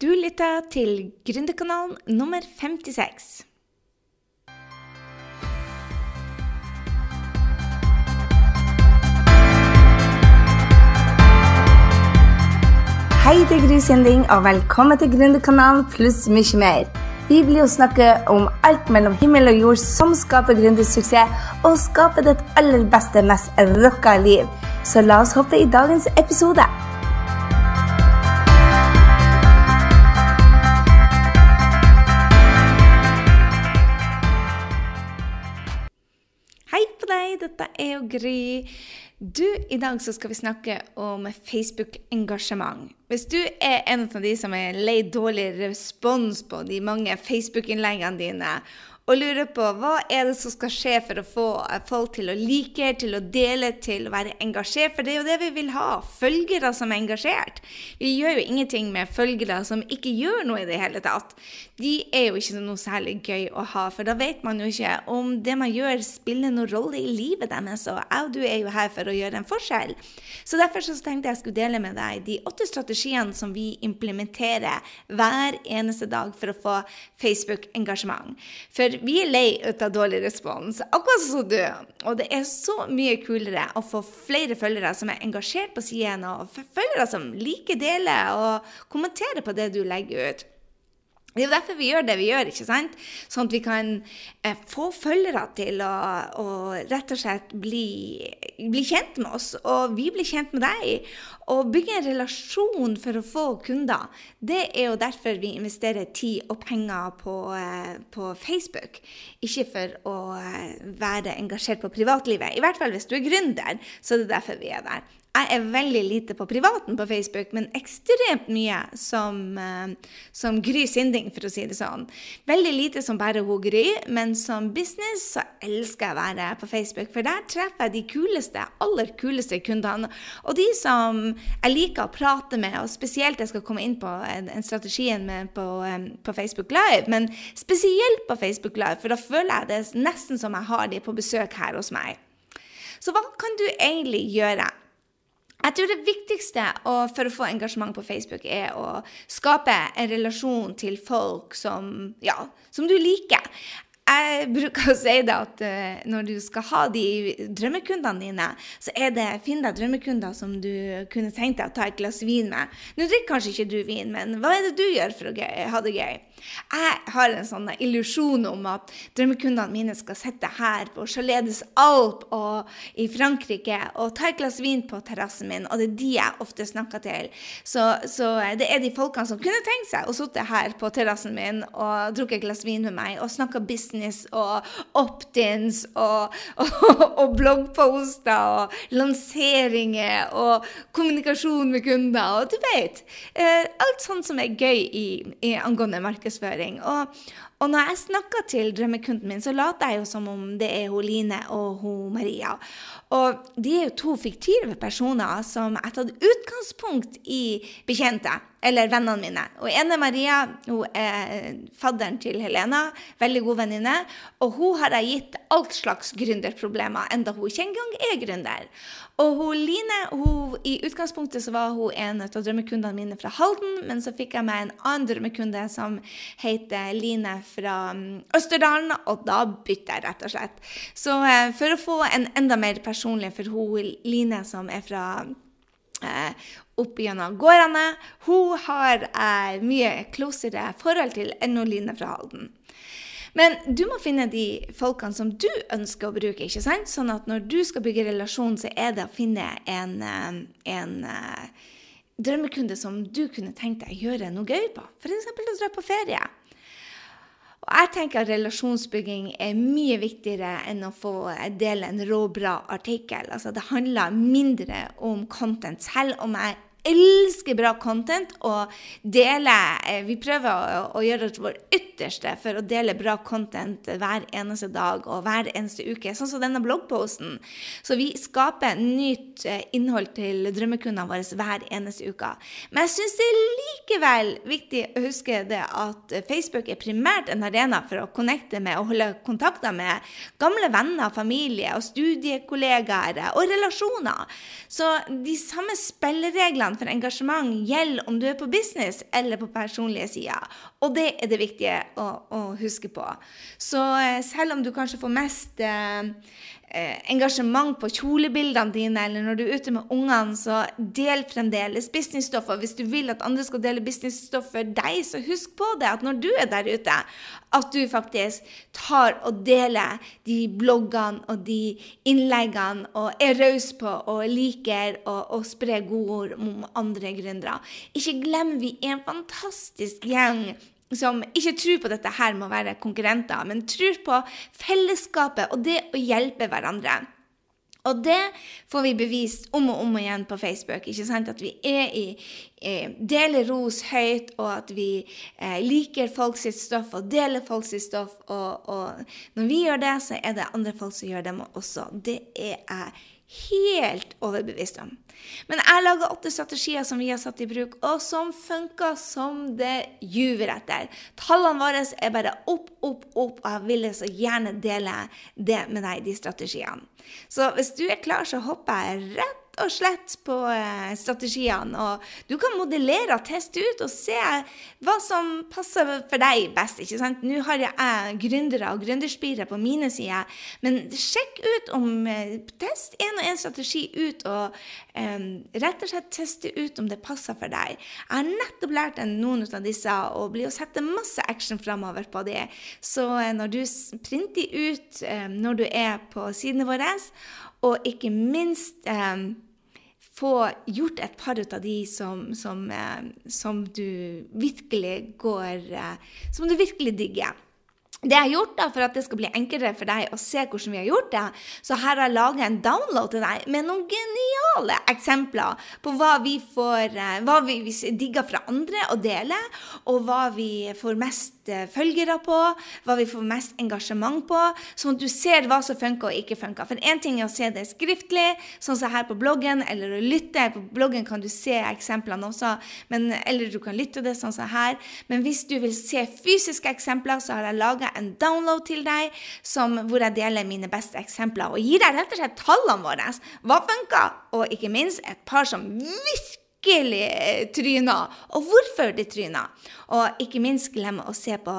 Du lytter til Gründerkanalen nummer 56. Hei, det er Gry Sinding, og velkommen til Gründerkanalen pluss mye mer. Vi blir å snakke om alt mellom himmel og jord som skaper gründersuksess, og skaper ditt aller beste, mest rocka liv. Så la oss hoppe i dagens episode. Hei dette er jo Gry. Du, I dag så skal vi snakke om Facebook-engasjement. Hvis du er en av de som er lei dårlig respons på de mange Facebook-innleggene dine, og lurer på hva er det som skal skje for å få folk til å like, til å dele, til å være engasjert. For det er jo det vi vil ha. Følgere som er engasjert. Vi gjør jo ingenting med følgere som ikke gjør noe i det hele tatt. De er jo ikke noe særlig gøy å ha, for da vet man jo ikke om det man gjør, spiller noen rolle i livet deres. Og jeg og du er jo her for å gjøre en forskjell. Så derfor så tenkte jeg skulle dele med deg de åtte strategiene som vi implementerer hver eneste dag for å få Facebook-engasjement. For vi er lei av dårlig respons, akkurat som du. Og det er så mye kulere å få flere følgere som er engasjert på siden, og følgere som liker, deler og kommenterer på det du legger ut. Det er jo derfor vi gjør det vi gjør, ikke sant? Sånn at vi kan eh, få følgere til å, å, rett og slett bli, bli, kjent med oss, og vi blir kjent med deg. Og bygge en relasjon for å få kunder. Det er jo derfor vi investerer tid og penger på, eh, på Facebook. Ikke for å eh, være engasjert på privatlivet. I hvert fall hvis du er gründer, så er det derfor vi er der. Jeg er veldig lite på privaten på Facebook, men ekstremt mye som, uh, som Gry Sinding, for å si det sånn. Veldig lite som bare hun Gry, men som business så elsker jeg å være på Facebook. For der treffer jeg de kuleste, aller kuleste kundene. Og de som jeg liker å prate med, og spesielt jeg skal komme inn på en, en strategien med på, um, på, Facebook Live, men spesielt på Facebook Live, for da føler jeg det nesten som jeg har de på besøk her hos meg. Så hva kan du egentlig gjøre? Jeg tror det viktigste for å få engasjement på Facebook er å skape en relasjon til folk som, ja, som du liker. Jeg bruker å si det at uh, når du skal ha de drømmekundene dine, så er det finn deg drømmekunder som du kunne tenkt deg å ta et glass vin med. Nå drikker kanskje ikke du vin, men hva er det du gjør for å ha det gøy? Jeg har en sånn illusjon om at drømmekundene mine skal sitte her på Chaledes Alp og i Frankrike og ta et glass vin på terrassen min, og det er de jeg ofte snakker til. Så, så det er de folkene som kunne tenkt seg å sitte her på terrassen min og drukke et glass vin med meg og snakke business og opt-ins og, og, og, bloggposter og lanseringer og kommunikasjon med kunder og du vet. Eh, alt sånt som er gøy i, i angående markedsføring. Og, og når jeg snakker til drømmekunden min, så later jeg jo som om det er hun Line og hun Maria. Og de er jo to fiktive personer som har tatt utgangspunkt i bekjente eller vennene mine. Og ene Maria hun er fadderen til Helena, veldig god venninne. Og hun har jeg gitt alt slags gründerproblemer, enda hun ikke engang er gründer. Og hun Line, hun, i utgangspunktet så var hun en av drømmekundene mine fra Halden, men så fikk jeg meg en annen drømmekunde som heter Line fra mm, Østerdalen, og da bytter jeg rett og slett. Så eh, for å få en enda mer personlig for hun Line som er fra eh, opp gjennom gårdene. Hun har eh, mye closere forhold til enn Line fra Halden. Men du må finne de folkene som du ønsker å bruke. ikke sant? Sånn at når du skal bygge relasjon, så er det å finne en, eh, en uh, drømmekunde som du kunne tenkt deg å gjøre noe gøy på. F.eks. å dra på ferie. Og jeg tenker at relasjonsbygging er mye viktigere enn å få dele en rå, bra artikkel. Altså, det handler mindre om content, selv om jeg elsker bra content og dele eh, Vi prøver å, å gjøre vårt ytterste for å dele bra content hver eneste dag og hver eneste uke, sånn som denne bloggposten. Så vi skaper nytt eh, innhold til drømmekundene våre hver eneste uke. Men jeg syns det er likevel viktig å huske det at Facebook er primært en arena for å connecte med og holde kontakter med gamle venner, familie og studiekollegaer og relasjoner. Så de samme spillereglene for engasjement gjelder om du er på business eller på personlige sider. Og det er det viktige å, å huske på. Så eh, selv om du kanskje får mest eh, engasjement på kjolebildene dine, eller når du er ute med ungene, så del fremdeles businessstoff. Hvis du vil at andre skal dele businessstoff for deg, så husk på det at når du er der ute, at du faktisk tar og deler de bloggene og de innleggene og er raus på og liker å spre gode ord om andre gründere. Ikke glem vi er en fantastisk gjeng som ikke tror på dette her med å være konkurrenter, men tror på fellesskapet og det å hjelpe hverandre. Og det får vi bevist om og om igjen på Facebook. ikke sant? At vi er i, eh, deler ros høyt, og at vi eh, liker folks stoff og deler folks stoff. Og, og, når vi gjør det, så er det andre folk som gjør det også. Det er jeg helt overbevist om. Men jeg lager åtte strategier som vi har satt i bruk, og som funker som det juver etter. Tallene våre er bare opp, opp, opp, og jeg ville så gjerne dele det med deg, de strategiene. Så hvis du er klar, så hopper jeg rett og slett på eh, strategiene. Og du kan modellere og teste ut og se hva som passer for deg best. ikke sant? Nå har jeg gründere og gründerspirer på mine sider, men sjekk ut om eh, Test én og én strategi ut, og um, rett og slett teste ut om det passer for deg. Jeg har nettopp lært noen av disse og blir å sette masse action framover på det. Så når du printer ut um, når du er på sidene våre, og ikke minst um, få gjort et par av de som, som, eh, som du virkelig går eh, Som du virkelig digger. Det jeg har gjort da, For at det skal bli enklere for deg å se hvordan vi har gjort det, så her har jeg laget en download til deg med noen geniale eksempler på hva vi får, eh, hva vi digger fra andre å dele, og hva vi får mest eh, følgere på, hva vi får mest engasjement på, sånn at du ser hva som funker og ikke funker. For én ting er å se det skriftlig, sånn som her på bloggen, eller å lytte. På bloggen kan du se eksemplene også, men, eller du kan lytte det sånn som her. Men hvis du vil se fysiske eksempler, så har jeg laga en download til deg som, hvor jeg deler mine beste eksempler. Og gir deg rett og slett tallene våre. Hva funker? Og ikke minst et par som virkelig tryner, og hvorfor de tryner. Og ikke minst glem å se på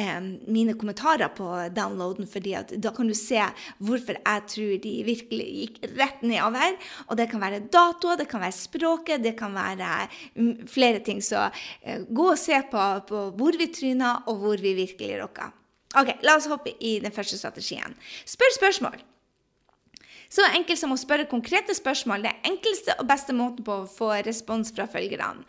eh, mine kommentarer på downloaden, fordi da kan du se hvorfor jeg tror de virkelig gikk rett nedover. Og det kan være datoer, det kan være språket, det kan være um, flere ting. Så eh, gå og se på, på hvor vi tryner, og hvor vi virkelig rocker. Ok, La oss hoppe i den første strategien. Spør spørsmål. Så enkelt som å spørre konkrete spørsmål. Det enkleste og beste måten på å få respons fra følgerne.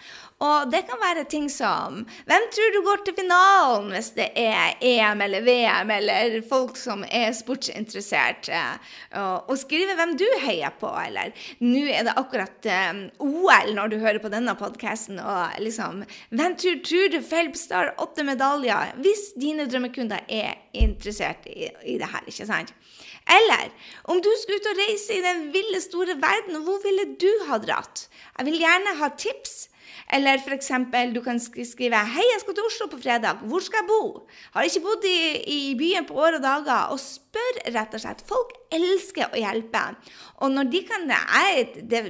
Og det kan være ting som Hvem tror du går til finalen hvis det er EM eller VM eller folk som er sportsinteressert? Og skrive hvem du heier på, eller nå er det akkurat um, OL når du hører på denne podkasten, og liksom Hvem tror, tror du Phelps tar åtte medaljer? Hvis dine drømmekunder er interessert i, i det her, ikke sant? Eller om du skal ut og reise i den ville, store verden, hvor ville du ha dratt? Jeg vil gjerne ha tips. Eller f.eks. du kan skrive 'Hei, jeg skal til Oslo på fredag. Hvor skal jeg bo?' Har ikke bodd i, i byen på år og dager. Og spør rett og slett. Folk elsker å hjelpe. Og når de kan jeg, det,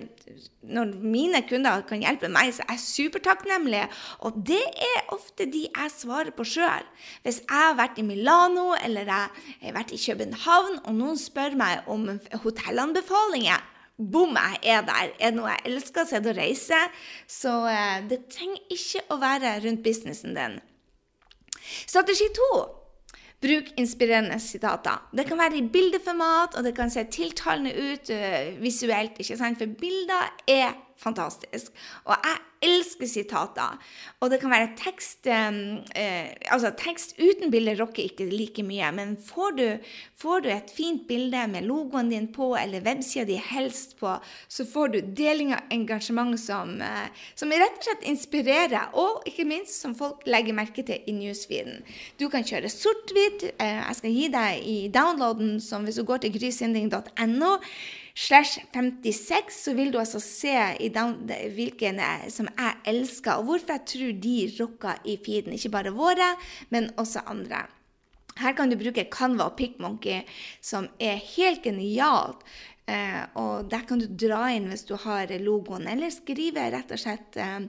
når mine kunder kan hjelpe meg, så er jeg supertakknemlig. Og det er ofte de jeg svarer på sjøl. Hvis jeg har vært i Milano eller jeg har vært i København, og noen spør meg om hotellanbefalinger Bom, jeg er der. Er det noe jeg elsker, så er det å reise. Så eh, det trenger ikke å være rundt businessen din. Strategi to Bruk inspirerende sitater. Det kan være i bildeformat, og det kan se tiltalende ut uh, visuelt. ikke sant? For bilder er fantastisk. Og jeg elsker sitater. Og det kan være tekst eh, Altså, tekst uten bilde rocker ikke like mye, men får du, får du et fint bilde med logoen din på, eller websida di helst på, så får du deling av engasjement som, eh, som rett og slett inspirerer, og ikke minst som folk legger merke til i newsfeeden. Du kan kjøre sort-hvitt. Eh, jeg skal gi deg i downloaden, som hvis du går til grysynding.no slash 56, så vil du altså se down, hvilken som jeg elsker, og hvorfor jeg tror de rocker i feeden. Ikke bare våre, men også andre. Her kan du bruke Canva og PicMonkey, som er helt genialt Eh, og der kan du dra inn hvis du har logoen, eller skrive rett og slett eh,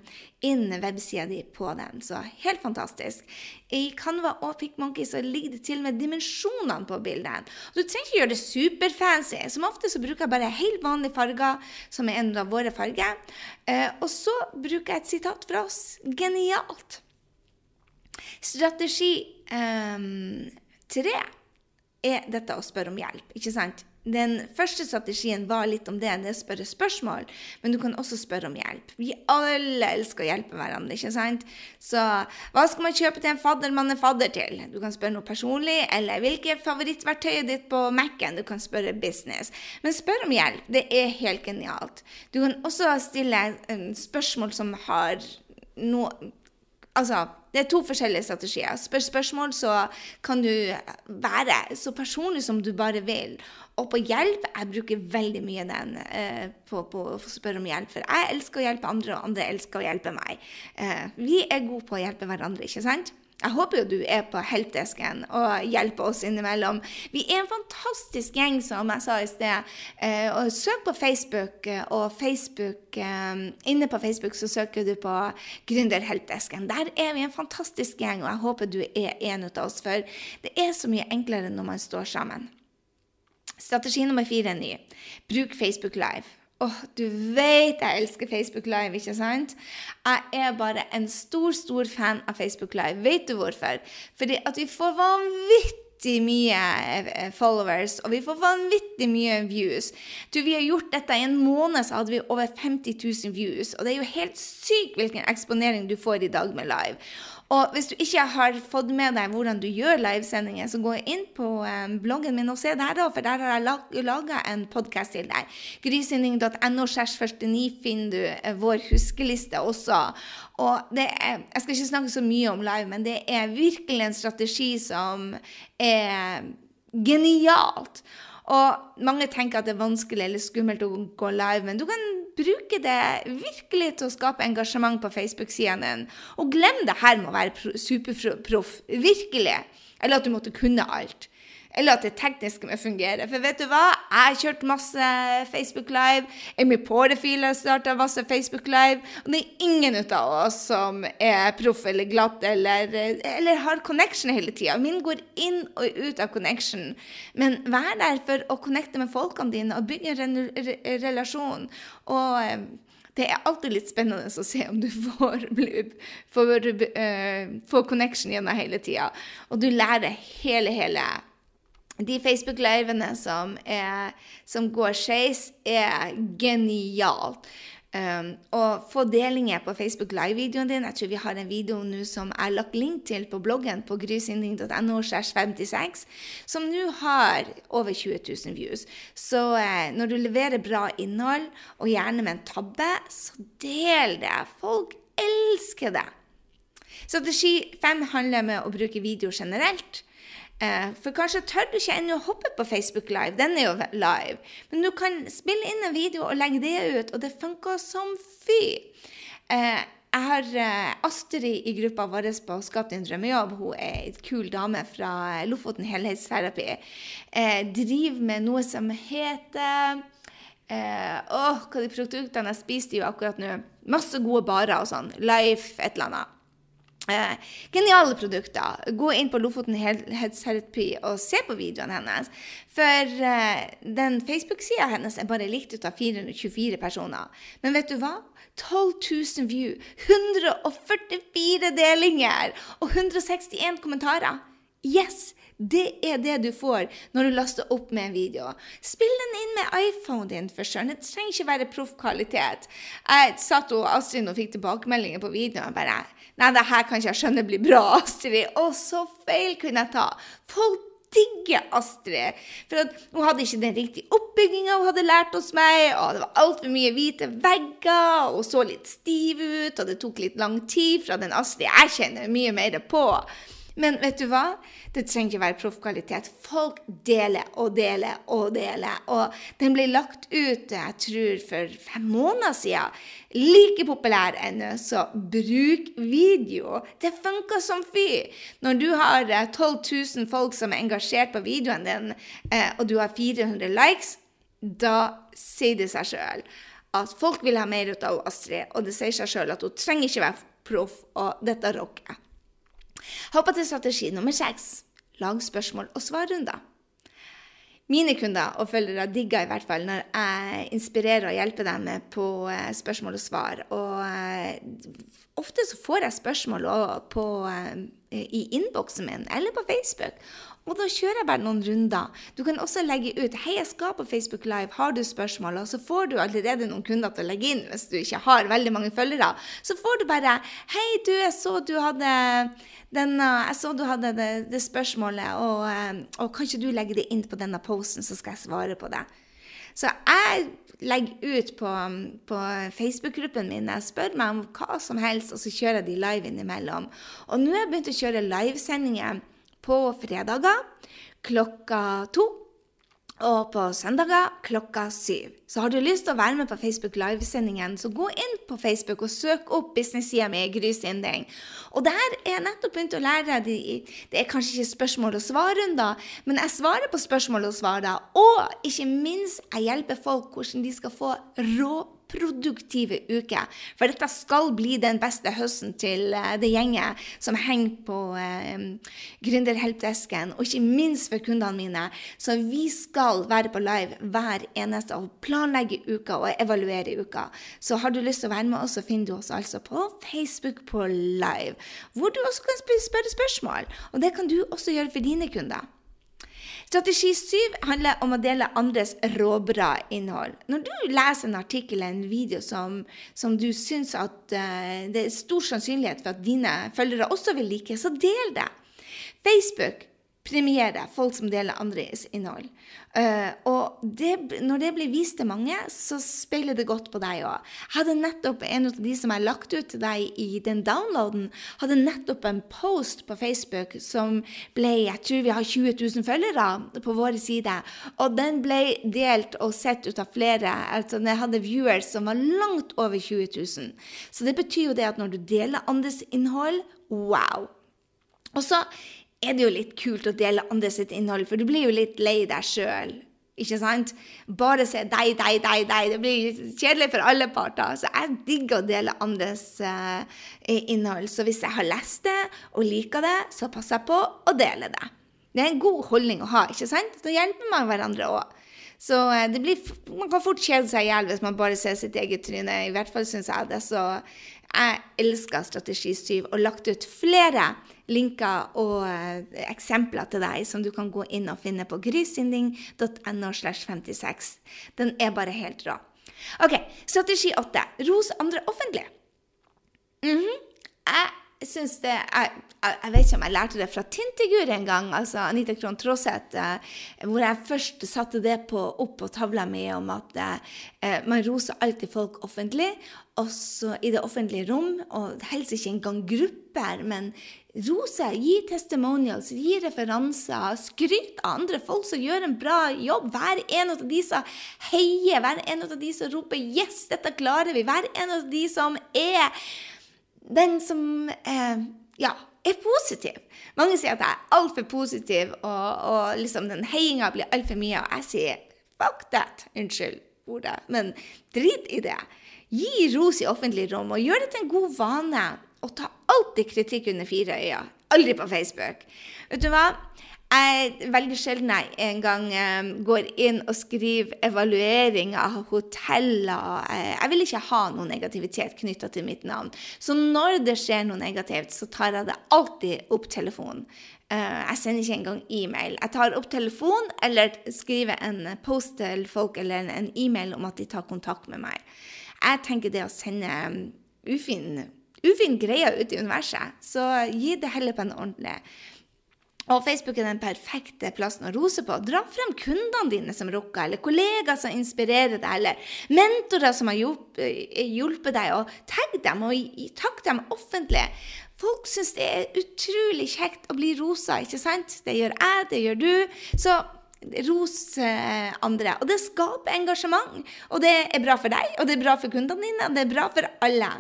inn websida di på den. Så helt fantastisk. I Canva og PicMonkey så ligger det til med dimensjonene på bildet. Og du trenger ikke gjøre det superfancy. Som ofte så bruker jeg bare helt vanlige farger, som er en av våre farger. Eh, og så bruker jeg et sitat fra oss. Genialt! Strategi um, tre er dette å spørre om hjelp, ikke sant? Den første strategien var litt om det, det å spørre spørsmål, men du kan også spørre om hjelp. Vi alle elsker å hjelpe hverandre, ikke sant? Så hva skal man kjøpe til en fadder man er fadder til? Du kan spørre noe personlig, eller hvilket favorittverktøyet ditt på Mac-en? Du kan spørre business. Men spør om hjelp. Det er helt genialt. Du kan også stille spørsmål som har noe Altså, det er to forskjellige strategier. Spør spørsmål, så kan du være så personlig som du bare vil. Og på hjelp Jeg bruker veldig mye den eh, på, på, å spørre om hjelp, for jeg elsker å hjelpe andre, og andre elsker å hjelpe meg. Eh, vi er gode på å hjelpe hverandre, ikke sant? Jeg håper jo du er på helpdesken og hjelper oss innimellom. Vi er en fantastisk gjeng, som jeg sa i sted. Eh, og søk på Facebook, eh, og Facebook, eh, inne på Facebook så søker du på Gründerhelpdesken. Der er vi en fantastisk gjeng, og jeg håper du er en av oss. For det er så mye enklere når man står sammen. Strategi nummer fire er ny. Bruk Facebook Live. Åh, oh, du vet jeg elsker Facebook Live, ikke sant? Jeg er bare en stor, stor fan av Facebook Live. Vet du hvorfor? Fordi at vi får vanvittig mye eh, followers, og vi får vanvittig mye views. Du, Vi har gjort dette i en måned, så hadde vi over 50 000 views. Og det er jo helt sykt hvilken eksponering du får i dag med live. Og hvis du ikke har fått med deg hvordan du gjør livesendinger, så gå inn på um, bloggen min og se der, da, for der har jeg laga en podkast til deg. Grysynding.no 49 finner du uh, vår huskeliste også. Og det er, jeg skal ikke snakke så mye om live, men det er virkelig en strategi som er genialt. Og mange tenker at det er vanskelig eller skummelt å gå live, men du kan bruke det virkelig til å skape engasjement på Facebook-siden din. Og glem det her med å være superproff. Virkelig. Eller at du måtte kunne alt eller at det tekniske må fungere. For vet du hva? Jeg har kjørt masse Facebook Live. Amy Porterfield har starta masse Facebook Live. Og det er ingen av oss som er proff eller glatt eller, eller har connection hele tida. Min går inn og ut av connection. Men vær der for å connecte med folkene dine og bygge en relasjon. Og eh, det er alltid litt spennende å se om du får, får, uh, får connection gjennom hele tida. Og du lærer hele, hele de Facebook-livene som, som, går skeis, er genialt. Um, og få delinger på Facebook Live-videoen din. Jeg tror vi har en video nå som jeg har lagt link til på bloggen på grysynding.no, 56, som nå har over 20 000 views. Så uh, når du leverer bra innhold, og gjerne med en tabbe, så del det. Folk elsker det. Strategi 5 handler om å bruke video generelt. Eh, for kanskje tør du ikke ennå å hoppe på Facebook Live. Den er jo live. Men du kan spille inn en video og legge det ut, og det funker som fy. Eh, jeg har eh, Astrid i gruppa vår på Skap din drømmejobb. Hun er ei kul dame fra Lofoten helhetsterapi. driver med noe som heter Eh, åh, hva de produktene jeg spiste jo akkurat nå. Masse gode barer og sånn. Life, et eller annet. Eh, geniale produkter. Gå inn på Lofoten helhetsterapi og se på videoene hennes. For eh, den Facebook-sida hennes er bare likt ut av 424 personer. Men vet du hva? 12 000 view, 144 delinger og 161 kommentarer. Yes! Det er det du får når du laster opp med en video. Spill den inn med iPhonen din, for søren. Det trenger ikke være proff kvalitet. Jeg satt og Astrid og fikk tilbakemeldinger på videoen. og bare Nei, det her kan ikke jeg skjønne blir bra, Astrid. Å, så feil kunne jeg ta. Folk digger Astrid. For hun hadde ikke den riktige oppbygginga hun hadde lært hos meg. og Det var altfor mye hvite vegger, og så litt stiv ut. Og det tok litt lang tid fra den Astrid jeg kjenner mye mer på. Men vet du hva? Det trenger ikke være proffkvalitet. Folk deler og deler og deler. Og den ble lagt ut jeg tror for fem måneder siden. Like populær ennå, så bruk video. Det funker som fy. Når du har 12 eh, 000 folk som er engasjert på videoen din, eh, og du har 400 likes, da sier det seg sjøl at folk vil ha mer ut av Astrid, og det sier seg sjøl at hun trenger ikke være proff, og dette rocker. Hoppa til strategi nummer seks. Lag spørsmål og svarrunder. Mine kunder og følgere digger i hvert fall når jeg inspirerer og hjelper dem på eh, spørsmål og svar. Og eh, ofte så får jeg spørsmål på, eh, i innboksen min eller på Facebook. Og da kjører jeg bare noen runder. Du kan også legge ut 'Hei, jeg skal på Facebook Live, har du spørsmål?' Og så får du allerede noen kunder til å legge inn hvis du ikke har veldig mange følgere. Så får du bare 'Hei, du, jeg så du hadde denne, jeg så du hadde det, det spørsmålet, og, eh, og kan ikke du legge det inn på denne posten, så skal jeg svare på det?' Så jeg legger ut på, på Facebook-gruppen min. Jeg spør meg om hva som helst, og så kjører jeg de live innimellom. Og nå har jeg begynt å kjøre livesendinger på fredager klokka to. Og på søndager klokka syv. Så har du lyst til å være med på Facebook Live-sendingen, så gå inn på Facebook og søk opp business-sida mi Gry Sinding. Og der er jeg nettopp begynt å lære de, Det er kanskje ikke spørsmål og svar-runder, men jeg svarer på spørsmål og svar da. Og ikke minst, jeg hjelper folk hvordan de skal få rå produktive uke. For dette skal bli den beste høsten til uh, det gjenget som henger på eh, gründerhelpdesken, og ikke minst for kundene mine. Så vi skal være på live hver eneste og planlegge uka og evaluere uka. Så har du lyst til å være med oss, så finner du oss altså på Facebook på live, hvor du også kan spørre spørsmål. Og det kan du også gjøre for dine kunder. Strategi syv handler om å dele andres råbra innhold. Når du leser en artikkel eller en video som, som du syns at uh, det er stor sannsynlighet for at dine følgere også vil like, så del det. Facebook premiere folk som deler andres innhold. Uh, og det, når det blir vist til mange, så speiler det godt på deg òg. Hadde nettopp en av de som jeg lagt ut til deg i den downloaden, hadde nettopp en post på Facebook som ble Jeg tror vi har 20 000 følgere på våre side. Og den ble delt og sett ut av flere. Altså den hadde viewers som var langt over 20 000. Så det betyr jo det at når du deler andres innhold, wow. Og så er det jo litt kult å dele andre sitt innhold, for du blir jo litt lei deg sjøl. Ikke sant? Bare se deg, deg, deg, deg. Det blir kjedelig for alle parter. Så jeg digger å dele andres uh, innhold. Så hvis jeg har lest det og liker det, så passer jeg på å dele det. Det er en god holdning å ha. ikke sant? Da hjelper man hverandre òg. Så uh, blir, man kan fort kjede seg i hjel hvis man bare ser sitt eget tryne. I hvert fall syns jeg det. Så jeg elsker Strategi 7 og lagt ut flere linker og uh, eksempler til deg som du kan gå inn og finne på grysynding.no. slash 56. Den er bare helt rå. OK, strategi 8. Ros andre offentlig. Mm -hmm. Jeg syns det jeg, jeg, vet ikke om jeg lærte det fra Tintegur en gang, altså Anita Krohn Traaseth, eh, hvor jeg først satte det på, opp på tavla mi om at eh, man roser alltid folk offentlig, også i det offentlige rom, og helst ikke engang grupper, men Rose, gi testimonials, gi referanser, skryt av andre folk som gjør en bra jobb. Vær en av de som heier, vær en av de som roper 'yes, dette klarer vi'. Vær en av de som er den som eh, ja, er positiv. Mange sier at jeg er altfor positiv, og, og liksom den heiinga blir altfor mye. Og jeg sier 'fuck that'. Unnskyld ordet, men drit i det. Gi ros i offentlig rom, og gjør det til en god vane og ta alltid kritikk under fire øyne. Aldri på Facebook. Vet du hva? Jeg veldig sjelden jeg en gang um, går inn og skriver evaluering av hoteller. Eh, jeg vil ikke ha noe negativitet knytta til mitt navn. Så når det skjer noe negativt, så tar jeg det alltid opp telefonen. Uh, jeg sender ikke engang e-mail. Jeg tar opp telefonen eller skriver en post til folk eller en, e-mail om at de tar kontakt med meg. Jeg tenker det å sende ufin ufin greier ut i universet. Så gi det heller på en ordentlig. Og Facebook er den perfekte plassen å rose på. Dra frem kundene dine som rocker, eller kollegaer som inspirerer deg, eller mentorer som har hjulpet deg, og tagg dem og takk dem offentlig. Folk syns det er utrolig kjekt å bli rosa, ikke sant? Det gjør jeg, det gjør du. Så Ros eh, andre. Og det skaper engasjement. Og det er bra for deg, og det er bra for kundene dine, og det er bra for alle.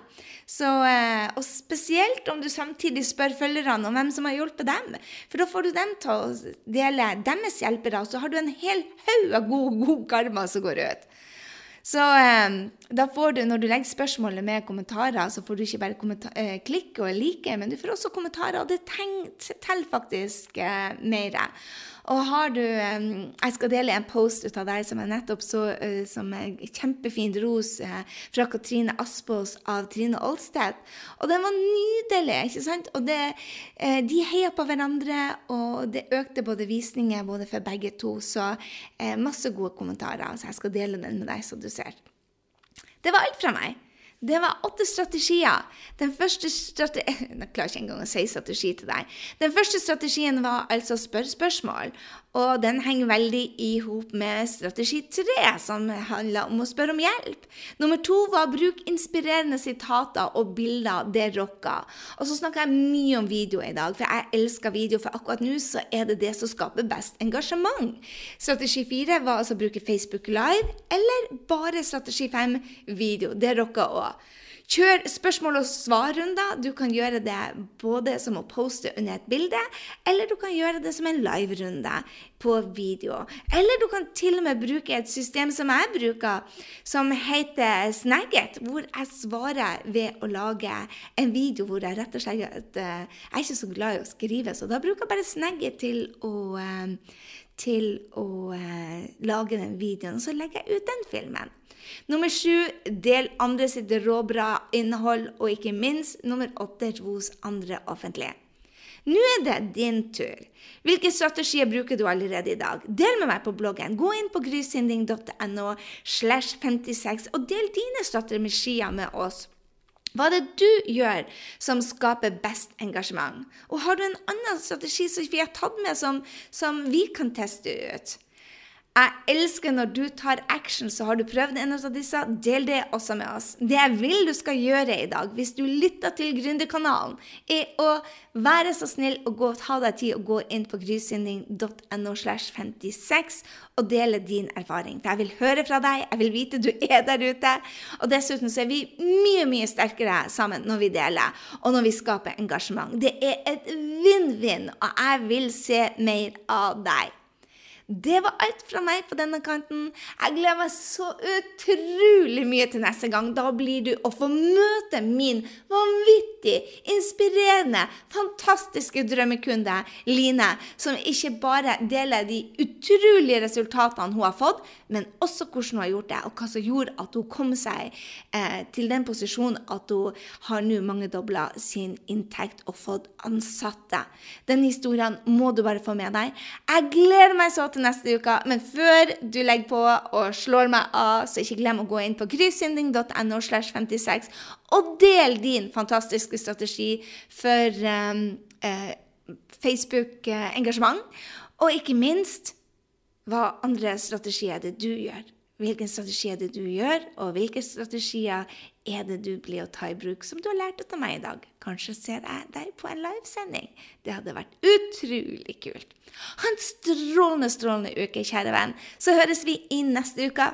Så, eh, og spesielt om du samtidig spør følgerne om hvem som har hjulpet dem. For da får du dem til å dele deres hjelpere, og så har du en hel haug av god, god karma som går ut. Så eh, da får du, når du legger spørsmålet med kommentarer, så får du ikke bare klikke og like, men du får også kommentarer, og det teller faktisk eh, mer. Og har du Jeg skal dele en post ut av deg som jeg nettopp så eh, som er kjempefin ros eh, fra Katrine Aspås av Trine Olsted. Og den var nydelig, ikke sant? Og det, eh, de heia på hverandre, og det økte både visninger både for begge to. Så masse gode kommentarer. Så jeg skal dele den med deg, så du ser. Det var alt fra meg. Det var åtte strategier. Den første strate Jeg klarer ikke engang å si strategi til deg. Den første strategien var altså spør spørsmål. Og den henger veldig i hop med strategi tre, som handler om å spørre om hjelp. Nummer to var bruk inspirerende sitater og bilder. Det rocka. Og så snakker jeg mye om video i dag, for jeg elsker video. For akkurat nå så er det det som skaper best engasjement. Strategi fire var altså å bruke Facebook Live, eller bare strategi fem video. Det rocka òg. Kjør spørsmål og svar-runder. Du kan gjøre det både som å poste under et bilde, eller du kan gjøre det som en live-runde på video. Eller du kan til og med bruke et system som jeg bruker, som heter Snagget, hvor jeg svarer ved å lage en video hvor jeg rett og slett uh, Jeg er ikke så glad i å skrive, så da bruker jeg bare Snagget til å uh, til å eh, lage den videoen, og så legger jeg ut den filmen. Nummer sju, del andre sitt råbra innhold. Og ikke minst nummer åtte, ros andre offentlig. Nå er det din tur. Hvilke strategier bruker du allerede i dag? Del med meg på bloggen. Gå inn på grysynding.no slash 56 og del dine strategier med oss. Hva er det du gjør som skaper best engasjement? Og har du en annen strategi som vi har tatt med, som, som vi kan teste ut? Jeg elsker når du tar action, så har du prøvd en av disse. Del det også med oss. Det jeg vil du skal gjøre i dag, hvis du lytter til Gründerkanalen, er å være så snill og gå, ta deg tid og gå inn på grysynding.no slash 56 og dele din erfaring. For jeg vil høre fra deg, jeg vil vite du er der ute. Og dessuten så er vi mye, mye sterkere sammen når vi deler, og når vi skaper engasjement. Det er et vinn-vinn, og jeg vil se mer av deg. Det var alt fra meg på denne kanten. Jeg gleder meg så utrolig mye til neste gang. Da blir du å få møte min vanvittig, inspirerende, fantastiske drømmekunde Line, som ikke bare deler de utrolige resultatene hun har fått, men også hvordan hun har gjort det, og hva som gjorde at hun kom seg eh, til den posisjonen at hun har nå mangedobla sin inntekt og fått ansatte. Den historien må du bare få med deg. Jeg gleder meg så til til neste uke. Men før du legger på og slår meg av, så ikke glem å gå inn på kryssinding.no slash 56 og del din fantastiske strategi for um, eh, Facebook-engasjement. Og ikke minst hva andre strategier det du gjør. Hvilken strategi er det du gjør, og hvilke strategier er det du blir å ta i bruk, som du har lært av meg i dag? Kanskje ser jeg deg på en livesending? Det hadde vært utrolig kult. Ha en strålende, strålende uke, kjære venn. Så høres vi i neste uke.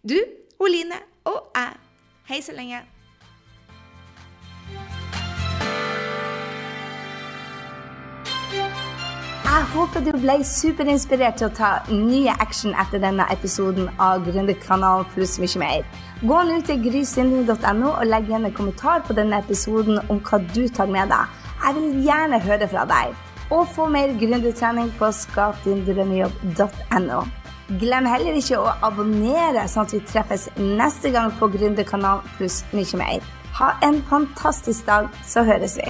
Du, Oline og jeg. Hei så lenge. Jeg håper du ble superinspirert til å ta nye action etter denne episoden av Gründerkanalen pluss mye mer. Gå nå til grysynding.no og legg igjen en kommentar på denne episoden om hva du tar med deg. Jeg vil gjerne høre fra deg. Og få mer gründertrening på skapdindrømmejobb.no. Glem heller ikke å abonnere, sånn at vi treffes neste gang på Gründerkanalen pluss mye mer. Ha en fantastisk dag, så høres vi.